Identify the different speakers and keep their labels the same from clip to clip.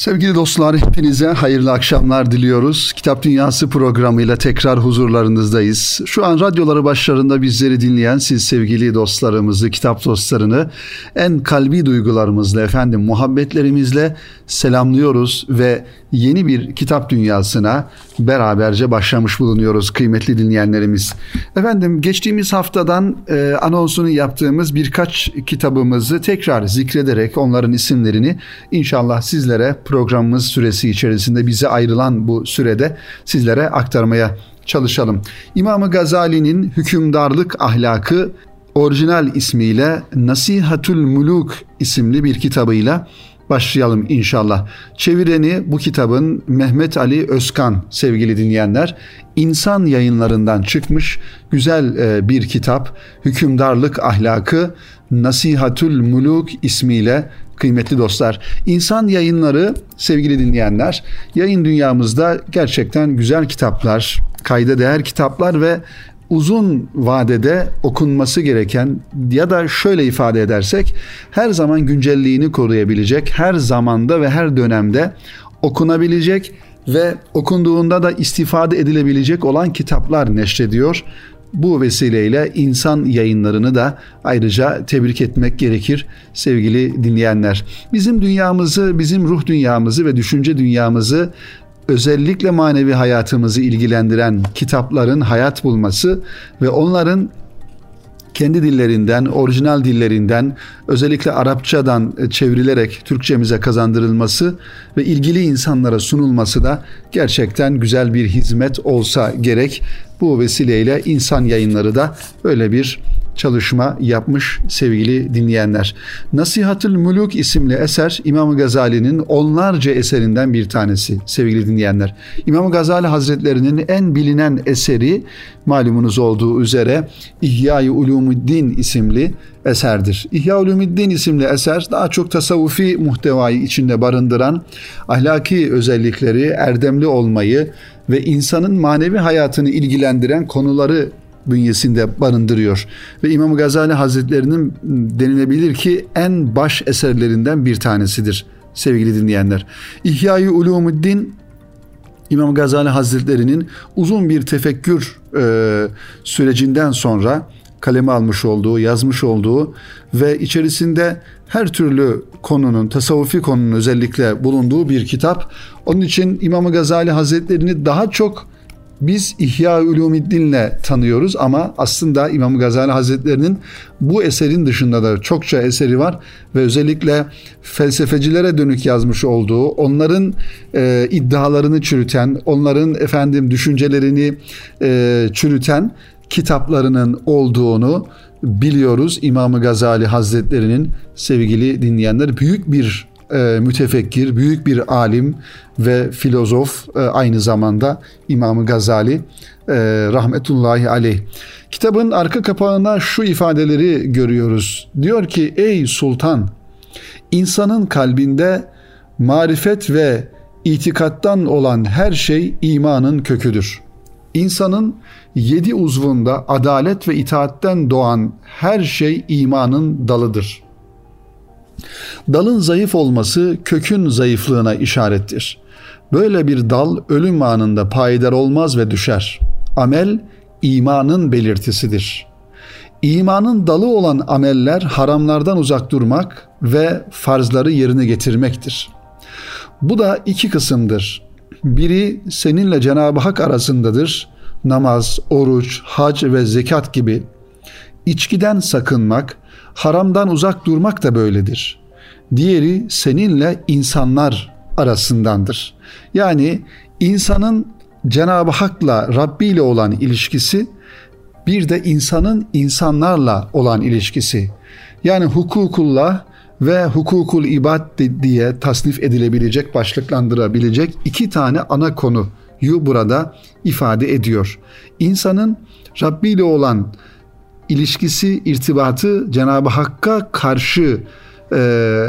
Speaker 1: Sevgili dostlar hepinize hayırlı akşamlar diliyoruz. Kitap Dünyası programıyla tekrar huzurlarınızdayız. Şu an radyoları başlarında bizleri dinleyen siz sevgili dostlarımızı, kitap dostlarını en kalbi duygularımızla efendim muhabbetlerimizle selamlıyoruz ve yeni bir kitap dünyasına beraberce başlamış bulunuyoruz kıymetli dinleyenlerimiz. Efendim geçtiğimiz haftadan e, anonsunu yaptığımız birkaç kitabımızı tekrar zikrederek onların isimlerini inşallah sizlere programımız süresi içerisinde bize ayrılan bu sürede sizlere aktarmaya çalışalım. İmam Gazali'nin hükümdarlık ahlakı orijinal ismiyle Nasihatul Muluk isimli bir kitabıyla başlayalım inşallah. Çevireni bu kitabın Mehmet Ali Özkan sevgili dinleyenler. İnsan yayınlarından çıkmış güzel e, bir kitap. Hükümdarlık ahlakı Nasihatul Muluk ismiyle kıymetli dostlar. İnsan yayınları sevgili dinleyenler yayın dünyamızda gerçekten güzel kitaplar, kayda değer kitaplar ve uzun vadede okunması gereken ya da şöyle ifade edersek her zaman güncelliğini koruyabilecek, her zamanda ve her dönemde okunabilecek ve okunduğunda da istifade edilebilecek olan kitaplar neşrediyor. Bu vesileyle insan yayınlarını da ayrıca tebrik etmek gerekir sevgili dinleyenler. Bizim dünyamızı, bizim ruh dünyamızı ve düşünce dünyamızı özellikle manevi hayatımızı ilgilendiren kitapların hayat bulması ve onların kendi dillerinden, orijinal dillerinden, özellikle Arapçadan çevrilerek Türkçemize kazandırılması ve ilgili insanlara sunulması da gerçekten güzel bir hizmet olsa gerek. Bu vesileyle insan yayınları da böyle bir çalışma yapmış sevgili dinleyenler. Nasihatül Muluk isimli eser İmam Gazali'nin onlarca eserinden bir tanesi sevgili dinleyenler. İmam Gazali Hazretlerinin en bilinen eseri malumunuz olduğu üzere İhya-i Ulumuddin isimli eserdir. İhya Ulumuddin isimli eser daha çok tasavvufi muhtevayı içinde barındıran ahlaki özellikleri, erdemli olmayı ve insanın manevi hayatını ilgilendiren konuları bünyesinde barındırıyor. Ve İmam Gazali Hazretlerinin denilebilir ki en baş eserlerinden bir tanesidir sevgili dinleyenler. İhya-i Ulumuddin İmam Gazali Hazretleri'nin uzun bir tefekkür e, sürecinden sonra kaleme almış olduğu, yazmış olduğu ve içerisinde her türlü konunun, tasavvufi konunun özellikle bulunduğu bir kitap. Onun için İmam Gazali Hazretlerini daha çok biz İhya Ulumiddin'le tanıyoruz ama aslında İmam Gazali Hazretlerinin bu eserin dışında da çokça eseri var ve özellikle felsefecilere dönük yazmış olduğu, onların e, iddialarını çürüten, onların efendim düşüncelerini e, çürüten kitaplarının olduğunu biliyoruz. İmam Gazali Hazretlerinin sevgili dinleyenler büyük bir e, mütefekkir, büyük bir alim ve filozof e, aynı zamanda İmam Gazali e, rahmetullahi aleyh. Kitabın arka kapağına şu ifadeleri görüyoruz. Diyor ki ey sultan insanın kalbinde marifet ve itikattan olan her şey imanın köküdür. İnsanın yedi uzvunda adalet ve itaatten doğan her şey imanın dalıdır.'' Dalın zayıf olması kökün zayıflığına işarettir. Böyle bir dal ölüm anında payidar olmaz ve düşer. Amel imanın belirtisidir. İmanın dalı olan ameller haramlardan uzak durmak ve farzları yerine getirmektir. Bu da iki kısımdır. Biri seninle Cenab-ı Hak arasındadır. Namaz, oruç, hac ve zekat gibi. İçkiden sakınmak, haramdan uzak durmak da böyledir diğeri seninle insanlar arasındandır. Yani insanın Cenab-ı Hak'la Rabbi ile olan ilişkisi bir de insanın insanlarla olan ilişkisi. Yani hukukullah ve hukukul ibad diye tasnif edilebilecek, başlıklandırabilecek iki tane ana konuyu burada ifade ediyor. İnsanın Rabbi ile olan ilişkisi, irtibatı Cenab-ı Hakk'a karşı e,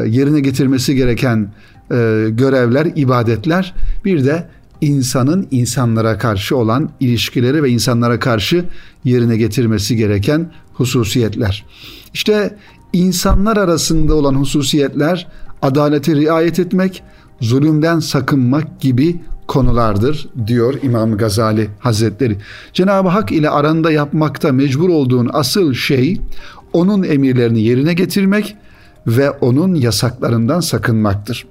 Speaker 1: yerine getirmesi gereken e, görevler, ibadetler bir de insanın insanlara karşı olan ilişkileri ve insanlara karşı yerine getirmesi gereken hususiyetler. İşte insanlar arasında olan hususiyetler adalete riayet etmek, zulümden sakınmak gibi konulardır diyor İmam Gazali Hazretleri. Cenab-ı Hak ile aranda yapmakta mecbur olduğun asıl şey onun emirlerini yerine getirmek ve onun yasaklarından sakınmaktır.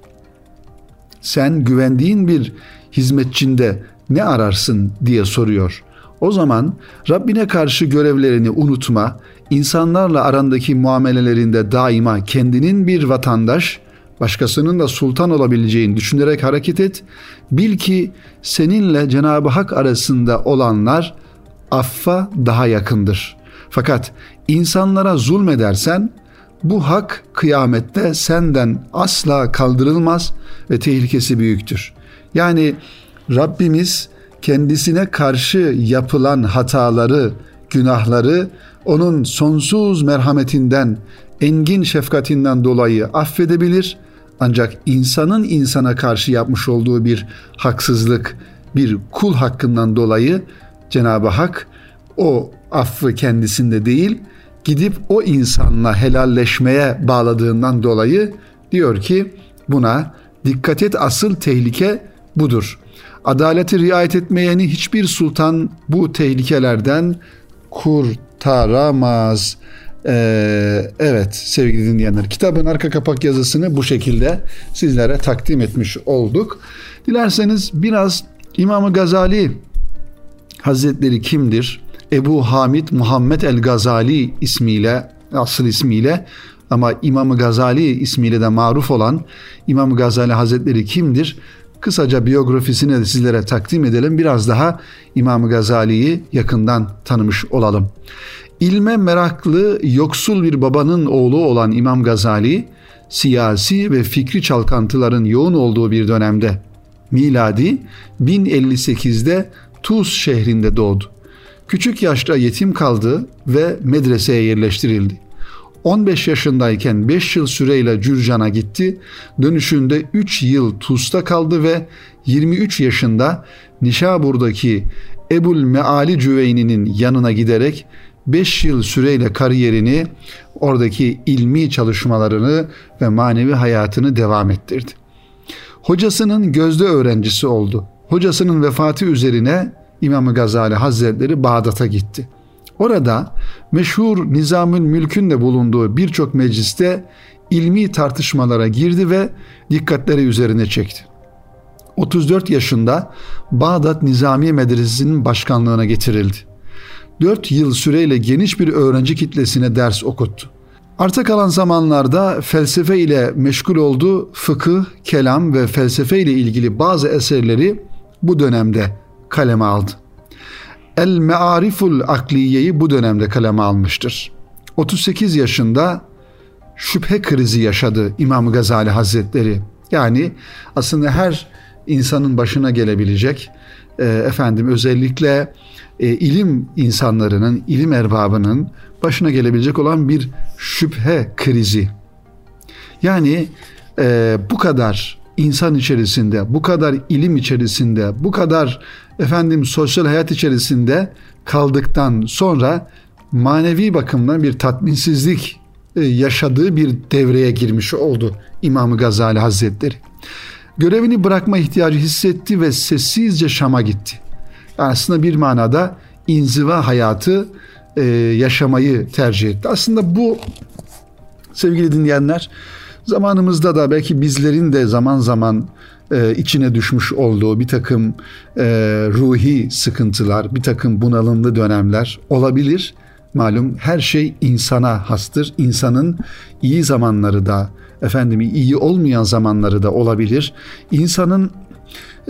Speaker 1: Sen güvendiğin bir hizmetçinde ne ararsın diye soruyor. O zaman Rabbine karşı görevlerini unutma, insanlarla arandaki muamelelerinde daima kendinin bir vatandaş, başkasının da sultan olabileceğini düşünerek hareket et. Bil ki seninle Cenab-ı Hak arasında olanlar affa daha yakındır. Fakat insanlara zulmedersen bu hak kıyamette senden asla kaldırılmaz ve tehlikesi büyüktür. Yani Rabbimiz kendisine karşı yapılan hataları, günahları onun sonsuz merhametinden, engin şefkatinden dolayı affedebilir. Ancak insanın insana karşı yapmış olduğu bir haksızlık, bir kul hakkından dolayı Cenab-ı Hak o affı kendisinde değil, gidip o insanla helalleşmeye bağladığından dolayı diyor ki buna dikkat et asıl tehlike budur. Adaleti riayet etmeyeni hiçbir sultan bu tehlikelerden kurtaramaz. Ee, evet sevgili dinleyenler kitabın arka kapak yazısını bu şekilde sizlere takdim etmiş olduk. Dilerseniz biraz İmam Gazali Hazretleri kimdir? Ebu Hamid Muhammed el Gazali ismiyle asıl ismiyle ama İmam Gazali ismiyle de maruf olan İmam Gazali Hazretleri kimdir? Kısaca biyografisini de sizlere takdim edelim. Biraz daha İmam Gazali'yi yakından tanımış olalım. İlme meraklı, yoksul bir babanın oğlu olan İmam Gazali, siyasi ve fikri çalkantıların yoğun olduğu bir dönemde miladi 1058'de Tuz şehrinde doğdu. Küçük yaşta yetim kaldı ve medreseye yerleştirildi. 15 yaşındayken 5 yıl süreyle Cürcan'a gitti. Dönüşünde 3 yıl Tuz'da kaldı ve 23 yaşında Nişabur'daki Ebul Meali Cüveyni'nin yanına giderek 5 yıl süreyle kariyerini, oradaki ilmi çalışmalarını ve manevi hayatını devam ettirdi. Hocasının gözde öğrencisi oldu. Hocasının vefatı üzerine İmam Gazali Hazretleri Bağdat'a gitti. Orada meşhur Nizamül Mülk'ün de bulunduğu birçok mecliste ilmi tartışmalara girdi ve dikkatleri üzerine çekti. 34 yaşında Bağdat Nizami Medresesi'nin başkanlığına getirildi. 4 yıl süreyle geniş bir öğrenci kitlesine ders okuttu. Arta kalan zamanlarda felsefe ile meşgul oldu, fıkıh, kelam ve felsefe ile ilgili bazı eserleri bu dönemde kaleme aldı. El Meariful Akliye'yi bu dönemde kaleme almıştır. 38 yaşında şüphe krizi yaşadı İmam Gazali Hazretleri. Yani aslında her insanın başına gelebilecek e, efendim özellikle e, ilim insanlarının, ilim erbabının başına gelebilecek olan bir şüphe krizi. Yani e, bu kadar insan içerisinde, bu kadar ilim içerisinde, bu kadar efendim sosyal hayat içerisinde kaldıktan sonra manevi bakımdan bir tatminsizlik e, yaşadığı bir devreye girmiş oldu İmam Gazali Hazretleri. Görevini bırakma ihtiyacı hissetti ve sessizce Şam'a gitti. Aslında bir manada inziva hayatı e, yaşamayı tercih etti. Aslında bu sevgili dinleyenler zamanımızda da belki bizlerin de zaman zaman e, içine düşmüş olduğu bir takım e, ruhi sıkıntılar, bir takım bunalımlı dönemler olabilir. Malum her şey insana hastır. İnsanın iyi zamanları da, efendim iyi olmayan zamanları da olabilir. İnsanın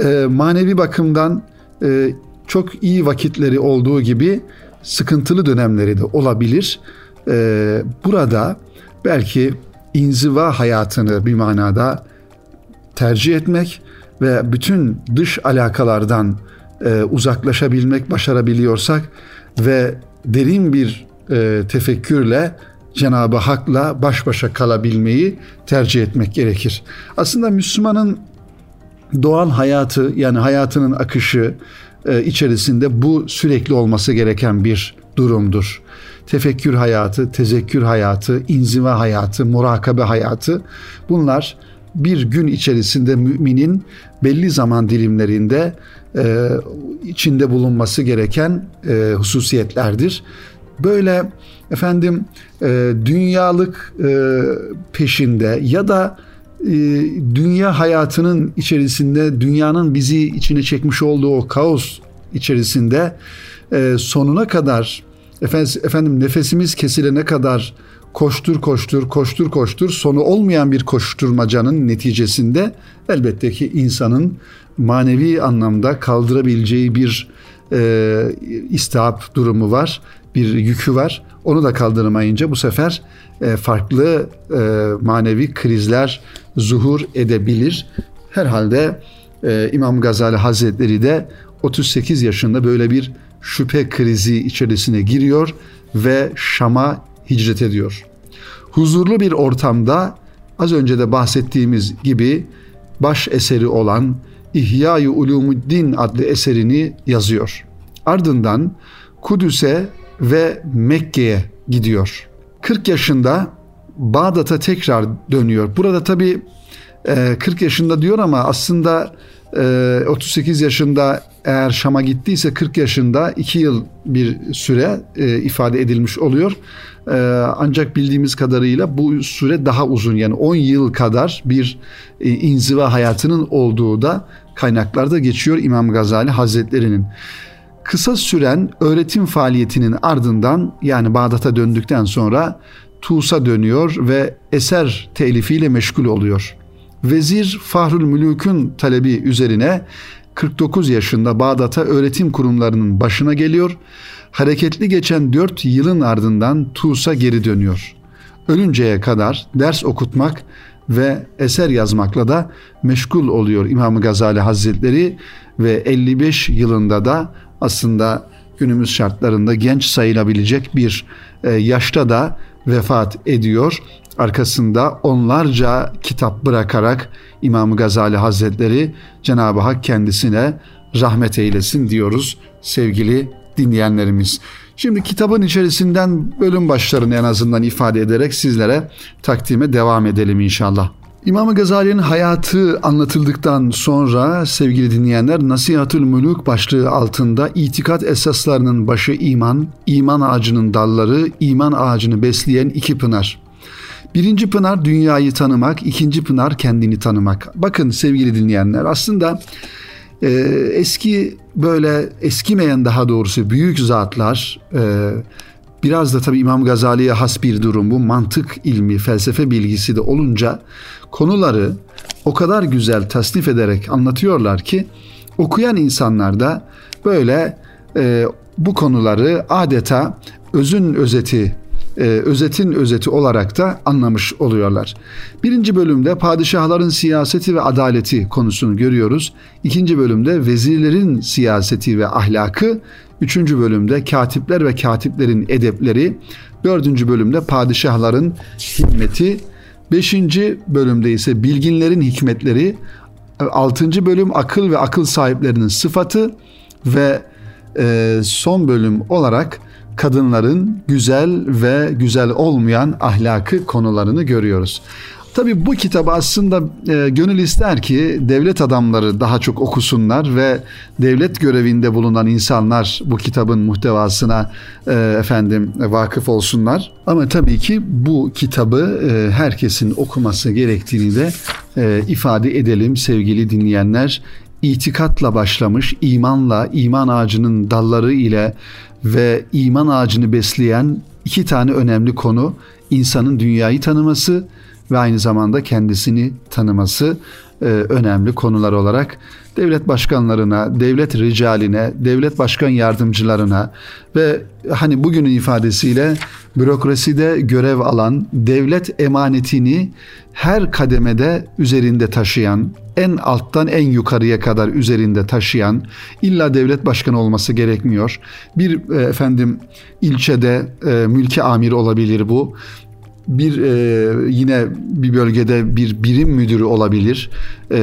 Speaker 1: e, manevi bakımdan e, çok iyi vakitleri olduğu gibi sıkıntılı dönemleri de olabilir. E, burada belki inziva hayatını bir manada tercih etmek ve bütün dış alakalardan e, uzaklaşabilmek başarabiliyorsak ve derin bir e, tefekkürle Cenab-ı Hak'la baş başa kalabilmeyi tercih etmek gerekir. Aslında Müslümanın doğal hayatı yani hayatının akışı içerisinde bu sürekli olması gereken bir durumdur. Tefekkür hayatı, tezekkür hayatı, inziva hayatı, murakabe hayatı bunlar bir gün içerisinde müminin belli zaman dilimlerinde e, içinde bulunması gereken e, hususiyetlerdir. Böyle efendim e, dünyalık e, peşinde ya da e, dünya hayatının içerisinde dünyanın bizi içine çekmiş olduğu o kaos içerisinde e, sonuna kadar efendim, efendim nefesimiz kesilene kadar koştur koştur koştur koştur sonu olmayan bir koşturmacanın neticesinde elbette ki insanın manevi anlamda kaldırabileceği bir e, istihap durumu var, bir yükü var. Onu da kaldıramayınca bu sefer e, farklı e, manevi krizler zuhur edebilir. Herhalde e, İmam Gazali Hazretleri de 38 yaşında böyle bir şüphe krizi içerisine giriyor ve Şam'a hicret ediyor. Huzurlu bir ortamda az önce de bahsettiğimiz gibi baş eseri olan İhya-i Ulumuddin adlı eserini yazıyor. Ardından Kudüs'e ve Mekke'ye gidiyor. 40 yaşında Bağdat'a tekrar dönüyor. Burada tabi 40 yaşında diyor ama aslında 38 yaşında eğer Şam'a gittiyse 40 yaşında 2 yıl bir süre e, ifade edilmiş oluyor. E, ancak bildiğimiz kadarıyla bu süre daha uzun yani 10 yıl kadar bir e, inziva hayatının olduğu da kaynaklarda geçiyor İmam Gazali Hazretleri'nin. Kısa süren öğretim faaliyetinin ardından yani Bağdat'a döndükten sonra Tuğs'a dönüyor ve eser telifiyle meşgul oluyor. Vezir Fahrül Mülük'ün talebi üzerine 49 yaşında Bağdat'a öğretim kurumlarının başına geliyor. Hareketli geçen 4 yılın ardından Tuğs'a geri dönüyor. Ölünceye kadar ders okutmak ve eser yazmakla da meşgul oluyor İmam Gazali Hazretleri ve 55 yılında da aslında günümüz şartlarında genç sayılabilecek bir e, yaşta da vefat ediyor. Arkasında onlarca kitap bırakarak İmam Gazali Hazretleri Cenab-ı Hak kendisine rahmet eylesin diyoruz sevgili dinleyenlerimiz. Şimdi kitabın içerisinden bölüm başlarını en azından ifade ederek sizlere takdime devam edelim inşallah. İmam Gazali'nin hayatı anlatıldıktan sonra sevgili dinleyenler Nasihatül Mülük başlığı altında itikat esaslarının başı iman, iman ağacının dalları, iman ağacını besleyen iki pınar. Birinci pınar dünyayı tanımak, ikinci pınar kendini tanımak. Bakın sevgili dinleyenler aslında e, eski böyle eskimeyen daha doğrusu büyük zatlar e, biraz da tabii İmam Gazali'ye has bir durum bu. Mantık ilmi, felsefe bilgisi de olunca konuları o kadar güzel tasnif ederek anlatıyorlar ki okuyan insanlar da böyle e, bu konuları adeta özün özeti e, özetin özeti olarak da anlamış oluyorlar. Birinci bölümde padişahların siyaseti ve adaleti konusunu görüyoruz. İkinci bölümde vezirlerin siyaseti ve ahlakı. Üçüncü bölümde katipler ve katiplerin edepleri. Dördüncü bölümde padişahların hikmeti. Beşinci bölümde ise bilginlerin hikmetleri. Altıncı bölüm akıl ve akıl sahiplerinin sıfatı ve e, son bölüm olarak kadınların güzel ve güzel olmayan ahlakı konularını görüyoruz. Tabi bu kitabı aslında e, gönül ister ki devlet adamları daha çok okusunlar ve devlet görevinde bulunan insanlar bu kitabın muhtevasına e, efendim vakıf olsunlar. Ama tabii ki bu kitabı e, herkesin okuması gerektiğini de e, ifade edelim sevgili dinleyenler. İtikatla başlamış, imanla, iman ağacının dalları ile ve iman ağacını besleyen iki tane önemli konu insanın dünyayı tanıması ve aynı zamanda kendisini tanıması e, önemli konular olarak devlet başkanlarına, devlet ricaline, devlet başkan yardımcılarına ve hani bugünün ifadesiyle bürokraside görev alan, devlet emanetini her kademede üzerinde taşıyan, en alttan en yukarıya kadar üzerinde taşıyan, illa devlet başkanı olması gerekmiyor. Bir e, efendim ilçede e, mülki amir olabilir bu bir e, yine bir bölgede bir birim müdürü olabilir. E,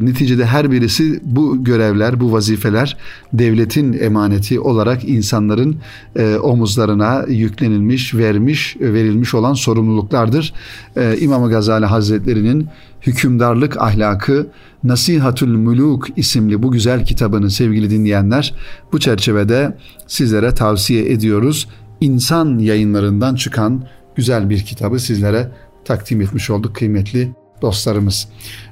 Speaker 1: neticede her birisi bu görevler, bu vazifeler devletin emaneti olarak insanların e, omuzlarına yüklenilmiş, vermiş, verilmiş olan sorumluluklardır. E, İmam Gazali Hazretleri'nin hükümdarlık ahlakı Nasihatül Muluk isimli bu güzel kitabını sevgili dinleyenler bu çerçevede sizlere tavsiye ediyoruz. İnsan yayınlarından çıkan güzel bir kitabı sizlere takdim etmiş olduk kıymetli dostlarımız.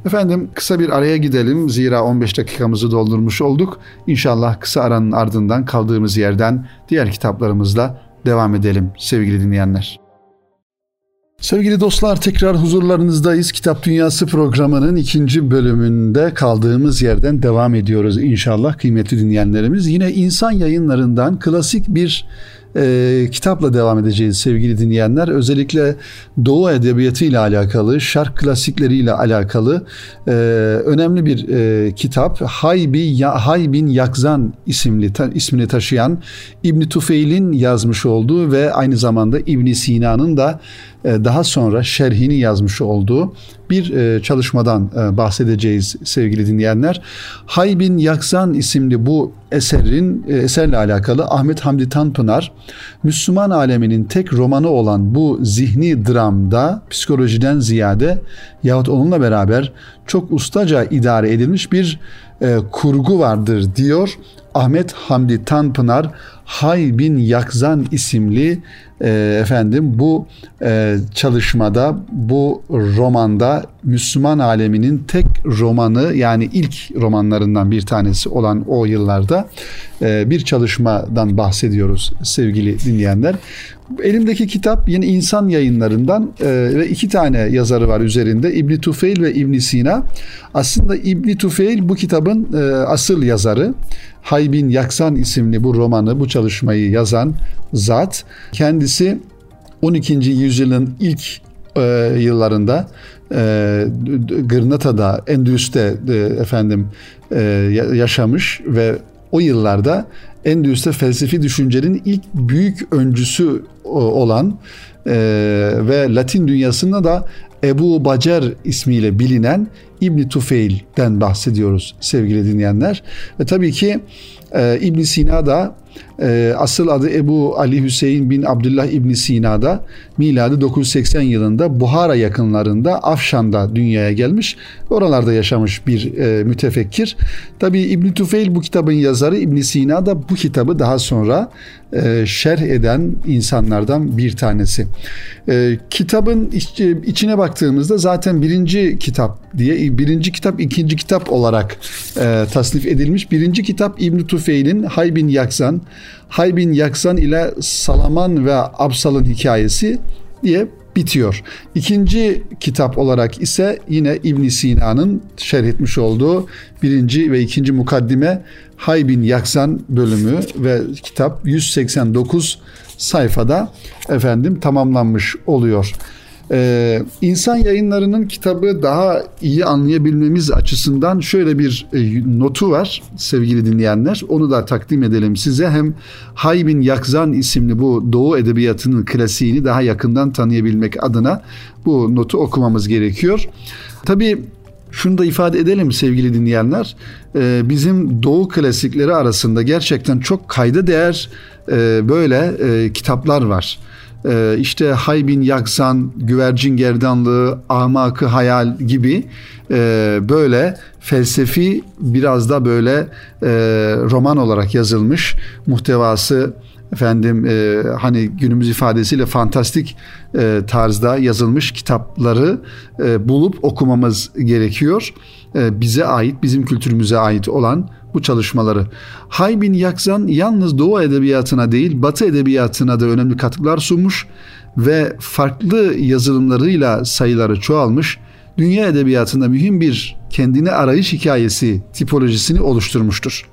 Speaker 1: Efendim kısa bir araya gidelim zira 15 dakikamızı doldurmuş olduk. İnşallah kısa aranın ardından kaldığımız yerden diğer kitaplarımızla devam edelim sevgili dinleyenler. Sevgili dostlar tekrar huzurlarınızdayız. Kitap Dünyası programının ikinci bölümünde kaldığımız yerden devam ediyoruz inşallah kıymetli dinleyenlerimiz. Yine insan yayınlarından klasik bir e, kitapla devam edeceğiz sevgili dinleyenler. Özellikle Doğu Edebiyatı ile alakalı, şark klasikleri ile alakalı e, önemli bir e, kitap. Haybi ya, Haybin Yakzan isimli ta, ismini taşıyan İbn Tufeil'in yazmış olduğu ve aynı zamanda İbn Sina'nın da e, daha sonra şerhini yazmış olduğu bir e, çalışmadan e, bahsedeceğiz sevgili dinleyenler. Haybin Yaksan isimli bu eserin eserle alakalı Ahmet Hamdi Tanpınar Müslüman aleminin tek romanı olan bu zihni dramda psikolojiden ziyade yahut onunla beraber çok ustaca idare edilmiş bir e, kurgu vardır diyor Ahmet Hamdi Tanpınar Hay bin Yakzan isimli e, efendim bu e, çalışmada bu romanda Müslüman aleminin tek romanı yani ilk romanlarından bir tanesi olan o yıllarda e, bir çalışmadan bahsediyoruz sevgili dinleyenler. Elimdeki kitap yine insan yayınlarından e, ve iki tane yazarı var üzerinde İbni Tufeil ve İbni Sina. Aslında İbni Tufeil bu kitabın e, asıl yazarı. Haybin Yaksan isimli bu romanı, bu çalışmayı yazan zat. Kendisi 12. yüzyılın ilk e, yıllarında e, Gırnata'da, Endülüs'te e, efendim e, yaşamış ve o yıllarda Endülüs'te felsefi düşüncenin ilk büyük öncüsü olan e, ve Latin dünyasında da Ebu Bacer ismiyle bilinen İbni Tufeil'den bahsediyoruz sevgili dinleyenler. Ve tabii ki e, İbn Sina da e, asıl adı Ebu Ali Hüseyin bin Abdullah İbn Sina'da miladi 980 yılında Buhara yakınlarında Afşan'da dünyaya gelmiş. Oralarda yaşamış bir e, mütefekkir. Tabi İbn Tufeil bu kitabın yazarı İbn Sina da bu kitabı daha sonra e, şerh eden insanlardan bir tanesi. E, kitabın iç, içine baktığımızda zaten birinci kitap diye birinci kitap ikinci kitap olarak e, tasnif edilmiş. Birinci kitap İbn Tufeil'in Haybin Yaksan Haybin Yaksan ile Salaman ve Absal'ın hikayesi diye bitiyor. İkinci kitap olarak ise yine İbn Sina'nın şerh etmiş olduğu birinci ve ikinci mukaddime Haybin Yaksan bölümü ve kitap 189 sayfada efendim tamamlanmış oluyor. Ee, insan yayınlarının kitabı daha iyi anlayabilmemiz açısından şöyle bir e, notu var sevgili dinleyenler. Onu da takdim edelim size. Hem Haybin Yakzan isimli bu Doğu Edebiyatı'nın klasiğini daha yakından tanıyabilmek adına bu notu okumamız gerekiyor. Tabii şunu da ifade edelim sevgili dinleyenler. E, bizim Doğu klasikleri arasında gerçekten çok kayda değer e, böyle e, kitaplar var e, işte Haybin Yaksan, Güvercin Gerdanlığı, Ahmakı Hayal gibi e, böyle felsefi biraz da böyle e, roman olarak yazılmış muhtevası efendim e, hani günümüz ifadesiyle fantastik e, tarzda yazılmış kitapları e, bulup okumamız gerekiyor. E, bize ait, bizim kültürümüze ait olan bu çalışmaları. Haybin Yakzan yalnız Doğu edebiyatına değil Batı edebiyatına da önemli katkılar sunmuş ve farklı yazılımlarıyla sayıları çoğalmış, dünya edebiyatında mühim bir kendine arayış hikayesi tipolojisini oluşturmuştur.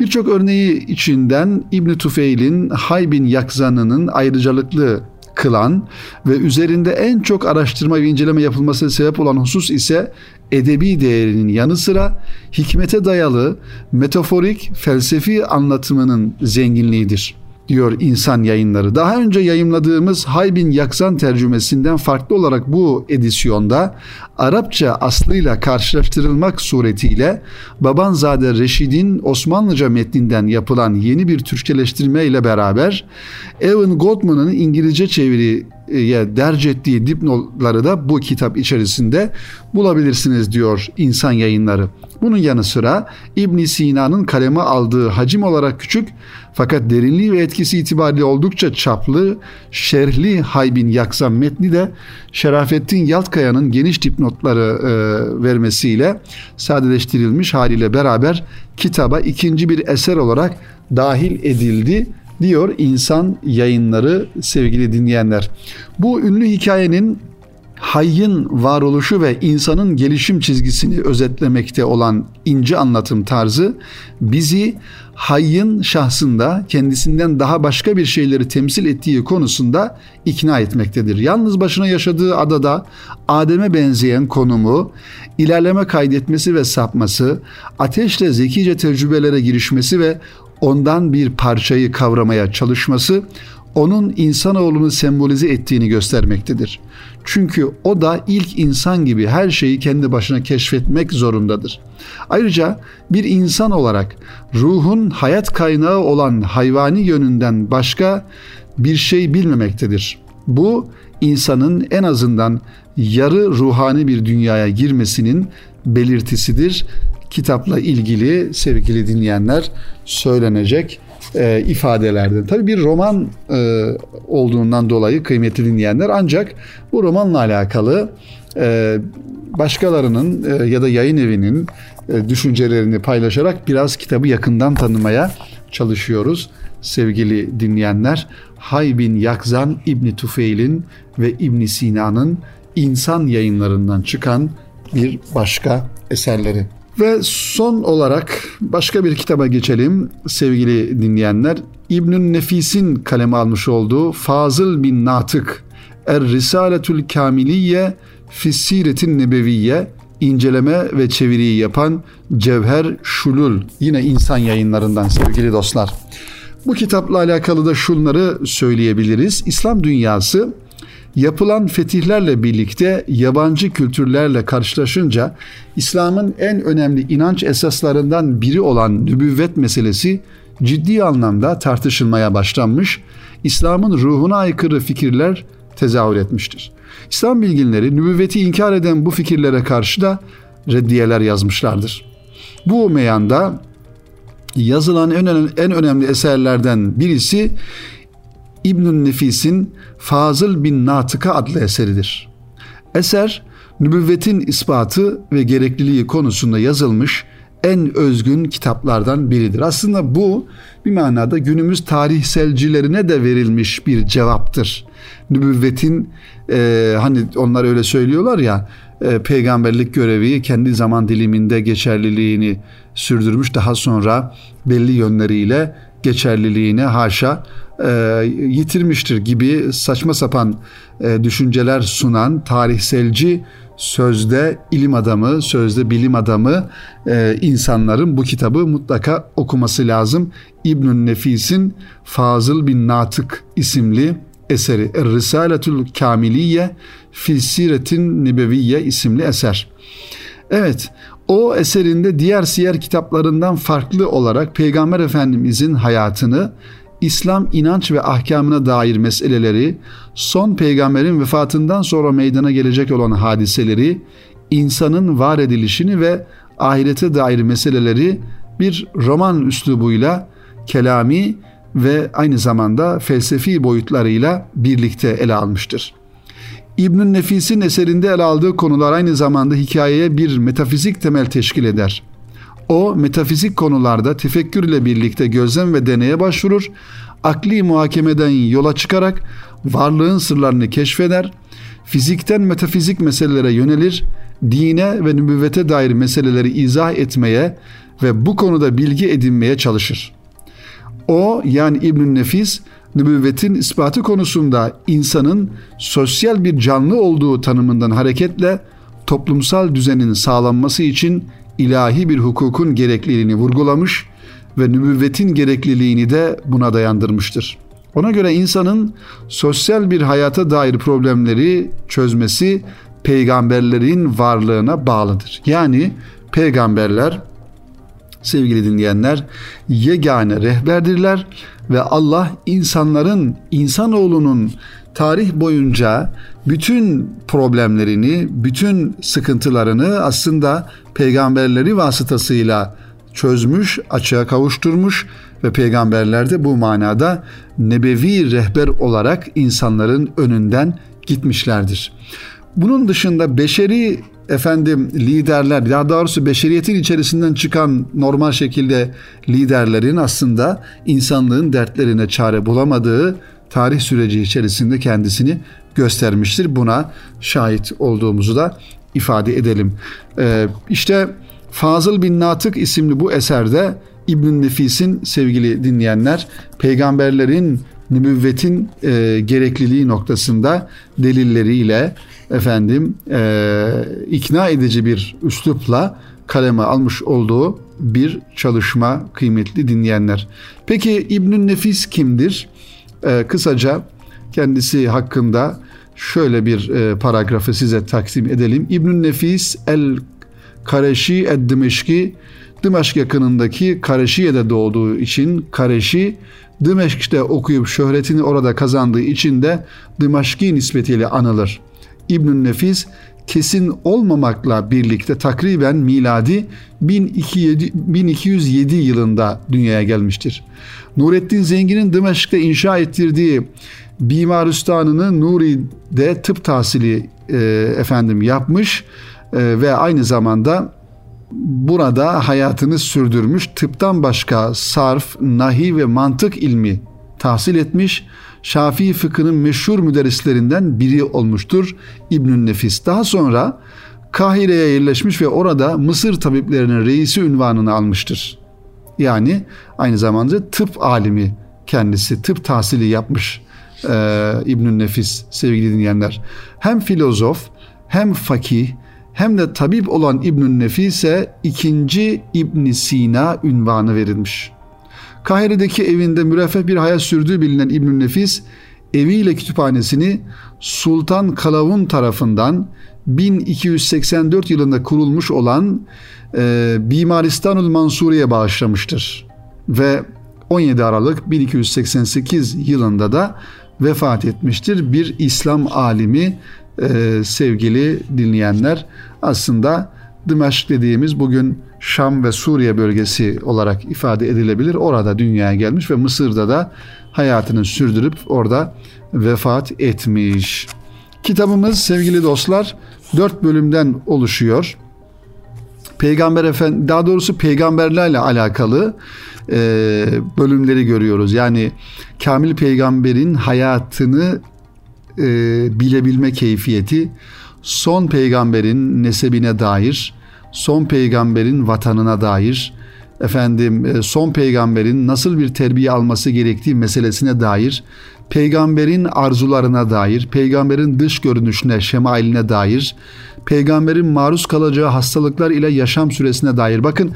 Speaker 1: Birçok örneği içinden İbn Tufeil'in Haybin Yakzan'ının ayrıcalıklı kılan ve üzerinde en çok araştırma ve inceleme yapılmasına sebep olan husus ise edebi değerinin yanı sıra hikmete dayalı metaforik felsefi anlatımının zenginliğidir. diyor insan yayınları. Daha önce yayımladığımız Haybin Yaksan tercümesinden farklı olarak bu edisyonda Arapça aslıyla karşılaştırılmak suretiyle Babanzade Reşid'in Osmanlıca metninden yapılan yeni bir Türkçeleştirme ile beraber Evan Goldman'ın İngilizce çeviri derc ettiği dipnotları da bu kitap içerisinde bulabilirsiniz diyor insan yayınları. Bunun yanı sıra İbn Sina'nın kaleme aldığı hacim olarak küçük fakat derinliği ve etkisi itibariyle oldukça çaplı şerhli Haybin Yaksan metni de Şerafettin Yaltkaya'nın geniş dipnotları e, vermesiyle sadeleştirilmiş haliyle beraber kitaba ikinci bir eser olarak dahil edildi diyor insan yayınları sevgili dinleyenler. Bu ünlü hikayenin hayyın varoluşu ve insanın gelişim çizgisini özetlemekte olan ince anlatım tarzı bizi hayyın şahsında kendisinden daha başka bir şeyleri temsil ettiği konusunda ikna etmektedir. Yalnız başına yaşadığı adada Adem'e benzeyen konumu, ilerleme kaydetmesi ve sapması, ateşle zekice tecrübelere girişmesi ve ondan bir parçayı kavramaya çalışması onun insanoğlunu sembolize ettiğini göstermektedir. Çünkü o da ilk insan gibi her şeyi kendi başına keşfetmek zorundadır. Ayrıca bir insan olarak ruhun hayat kaynağı olan hayvani yönünden başka bir şey bilmemektedir. Bu insanın en azından yarı ruhani bir dünyaya girmesinin belirtisidir. Kitapla ilgili sevgili dinleyenler söylenecek e, ifadelerden. Tabii bir roman e, olduğundan dolayı kıymetli dinleyenler ancak bu romanla alakalı e, başkalarının e, ya da yayın evinin e, düşüncelerini paylaşarak biraz kitabı yakından tanımaya çalışıyoruz sevgili dinleyenler. Haybin Yakzan İbni Tufeil'in ve İbni Sina'nın insan yayınlarından çıkan bir başka eserleri. Ve son olarak başka bir kitaba geçelim sevgili dinleyenler. İbnün Nefis'in kaleme almış olduğu Fazıl bin Natık Er Risaletül Kamiliye Fissiretin Nebeviye inceleme ve çeviriyi yapan Cevher Şulul yine insan yayınlarından sevgili dostlar. Bu kitapla alakalı da şunları söyleyebiliriz. İslam dünyası yapılan fetihlerle birlikte yabancı kültürlerle karşılaşınca İslam'ın en önemli inanç esaslarından biri olan nübüvvet meselesi ciddi anlamda tartışılmaya başlanmış, İslam'ın ruhuna aykırı fikirler tezahür etmiştir. İslam bilginleri nübüvveti inkar eden bu fikirlere karşı da reddiyeler yazmışlardır. Bu meyanda yazılan en önemli, en önemli eserlerden birisi İbnül Nefis'in Fazıl bin Natıka adlı eseridir. Eser, nübüvvetin ispatı ve gerekliliği konusunda yazılmış en özgün kitaplardan biridir. Aslında bu bir manada günümüz tarihselcilerine de verilmiş bir cevaptır. Nübüvvetin e, hani onlar öyle söylüyorlar ya e, peygamberlik görevi kendi zaman diliminde geçerliliğini sürdürmüş daha sonra belli yönleriyle geçerliliğini haşa e, yitirmiştir gibi saçma sapan e, düşünceler sunan tarihselci sözde ilim adamı, sözde bilim adamı e, insanların bu kitabı mutlaka okuması lazım. İbnül Nefis'in Fazıl bin Natık isimli eseri Er-Risaletul Kamiliye Fil Siretin Nebeviye isimli eser. Evet, o eserinde diğer siyer kitaplarından farklı olarak Peygamber Efendimizin hayatını, İslam inanç ve ahkamına dair meseleleri, son peygamberin vefatından sonra meydana gelecek olan hadiseleri, insanın var edilişini ve ahirete dair meseleleri bir roman üslubuyla kelami ve aynı zamanda felsefi boyutlarıyla birlikte ele almıştır. İbnül Nefis'in eserinde ele aldığı konular aynı zamanda hikayeye bir metafizik temel teşkil eder. O metafizik konularda tefekkür ile birlikte gözlem ve deneye başvurur, akli muhakemeden yola çıkarak varlığın sırlarını keşfeder, fizikten metafizik meselelere yönelir, dine ve nübüvvete dair meseleleri izah etmeye ve bu konuda bilgi edinmeye çalışır. O yani İbnül Nefis nübüvvetin ispatı konusunda insanın sosyal bir canlı olduğu tanımından hareketle toplumsal düzenin sağlanması için ilahi bir hukukun gerekliliğini vurgulamış ve nübüvvetin gerekliliğini de buna dayandırmıştır. Ona göre insanın sosyal bir hayata dair problemleri çözmesi peygamberlerin varlığına bağlıdır. Yani peygamberler sevgili dinleyenler yegane rehberdirler ve Allah insanların insanoğlunun tarih boyunca bütün problemlerini, bütün sıkıntılarını aslında peygamberleri vasıtasıyla çözmüş, açığa kavuşturmuş ve peygamberler de bu manada nebevi rehber olarak insanların önünden gitmişlerdir. Bunun dışında beşeri efendim liderler ya doğrusu beşeriyetin içerisinden çıkan normal şekilde liderlerin aslında insanlığın dertlerine çare bulamadığı tarih süreci içerisinde kendisini göstermiştir. Buna şahit olduğumuzu da ifade edelim. Ee, işte Fazıl bin Natık isimli bu eserde İbn Nefis'in sevgili dinleyenler peygamberlerin nübüvvetin e, gerekliliği noktasında delilleriyle efendim e, ikna edici bir üslupla kaleme almış olduğu bir çalışma kıymetli dinleyenler. Peki İbn Nefis kimdir? E, kısaca kendisi hakkında şöyle bir e, paragrafı size takdim edelim. İbn Nefis el Kareşi ed Dimeşki Dimeşk yakınındaki Kareşiye'de doğduğu için Kareşi Dimeşk'te okuyup şöhretini orada kazandığı için de Dimeşki nispetiyle anılır. İbnül Nefis kesin olmamakla birlikte takriben miladi 1207, yılında dünyaya gelmiştir. Nurettin Zengin'in Dimeşk'te inşa ettirdiği Bimarüstan'ını Nuri'de tıp tahsili e, efendim yapmış e, ve aynı zamanda burada hayatını sürdürmüş tıptan başka sarf, nahi ve mantık ilmi tahsil etmiş Şafii fıkhının meşhur müderrislerinden biri olmuştur İbnül Nefis. Daha sonra Kahire'ye yerleşmiş ve orada Mısır tabiplerinin reisi ünvanını almıştır. Yani aynı zamanda tıp alimi kendisi tıp tahsili yapmış e, İbnül Nefis sevgili dinleyenler. Hem filozof hem fakih hem de tabip olan İbnül Nefis'e ikinci İbn Sina ünvanı verilmiş. Kahire'deki evinde müreffeh bir hayat sürdüğü bilinen İbnül Nefis eviyle kütüphanesini Sultan Kalavun tarafından 1284 yılında kurulmuş olan e, Bimaristanul Mansuri'ye bağışlamıştır. Ve 17 Aralık 1288 yılında da vefat etmiştir. Bir İslam alimi e, sevgili dinleyenler aslında Dimaşk dediğimiz bugün Şam ve Suriye bölgesi olarak ifade edilebilir. Orada dünyaya gelmiş ve Mısır'da da hayatını sürdürüp orada vefat etmiş. Kitabımız sevgili dostlar dört bölümden oluşuyor. Peygamber efendi daha doğrusu peygamberlerle alakalı e, bölümleri görüyoruz. Yani kamil peygamberin hayatını e, bilebilme keyfiyeti, son peygamberin nesebine dair son peygamberin vatanına dair efendim e, son peygamberin nasıl bir terbiye alması gerektiği meselesine dair peygamberin arzularına dair, peygamberin dış görünüşüne, şemailine dair, peygamberin maruz kalacağı hastalıklar ile yaşam süresine dair. Bakın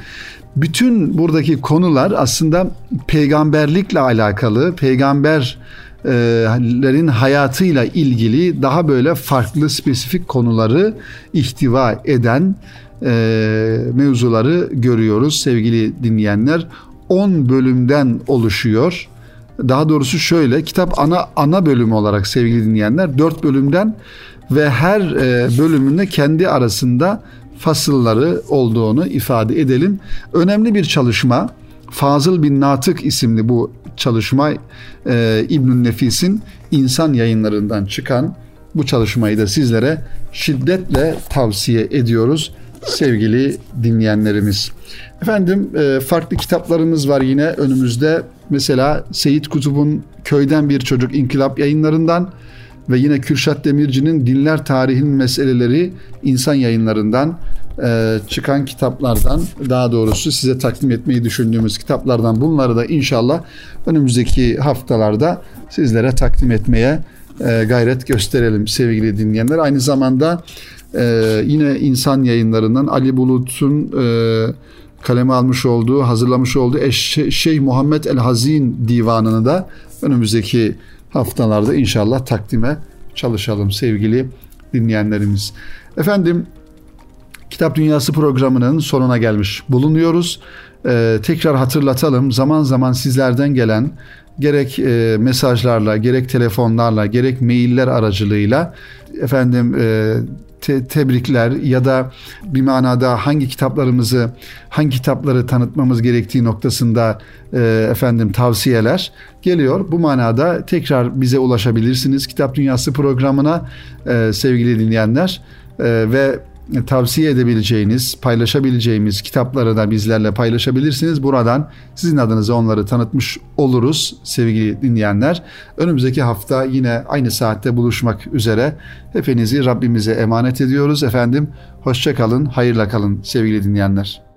Speaker 1: bütün buradaki konular aslında peygamberlikle alakalı, peygamberlerin hayatıyla ilgili daha böyle farklı spesifik konuları ihtiva eden e, mevzuları görüyoruz sevgili dinleyenler. 10 bölümden oluşuyor. Daha doğrusu şöyle kitap ana ana bölümü olarak sevgili dinleyenler 4 bölümden ve her e, bölümünde kendi arasında fasılları olduğunu ifade edelim. Önemli bir çalışma. Fazıl bin Natık isimli bu çalışma e, İbnül Nefis'in insan yayınlarından çıkan bu çalışmayı da sizlere şiddetle tavsiye ediyoruz sevgili dinleyenlerimiz. Efendim e, farklı kitaplarımız var yine önümüzde. Mesela Seyit Kutub'un Köyden Bir Çocuk İnkılap yayınlarından ve yine Kürşat Demirci'nin Dinler Tarihin Meseleleri insan yayınlarından e, çıkan kitaplardan daha doğrusu size takdim etmeyi düşündüğümüz kitaplardan bunları da inşallah önümüzdeki haftalarda sizlere takdim etmeye e, gayret gösterelim sevgili dinleyenler. Aynı zamanda Ee, yine insan yayınlarından Ali Bulut'un e, kaleme almış olduğu, hazırlamış olduğu Şeyh Muhammed El Hazin divanını da önümüzdeki haftalarda inşallah takdime çalışalım sevgili dinleyenlerimiz. Efendim Kitap Dünyası programının sonuna gelmiş bulunuyoruz. Ee, tekrar hatırlatalım zaman zaman sizlerden gelen gerek e, mesajlarla gerek telefonlarla gerek mailler aracılığıyla efendim e, te- tebrikler ya da bir manada hangi kitaplarımızı hangi kitapları tanıtmamız gerektiği noktasında e, efendim tavsiyeler geliyor. Bu manada tekrar bize ulaşabilirsiniz. Kitap Dünyası programına e, sevgili dinleyenler e, ve tavsiye edebileceğiniz, paylaşabileceğimiz kitapları da bizlerle paylaşabilirsiniz. Buradan sizin adınıza onları tanıtmış oluruz sevgili dinleyenler. Önümüzdeki hafta yine aynı saatte buluşmak üzere. Hepinizi Rabbimize emanet ediyoruz efendim. Hoşça kalın, hayırla kalın sevgili dinleyenler.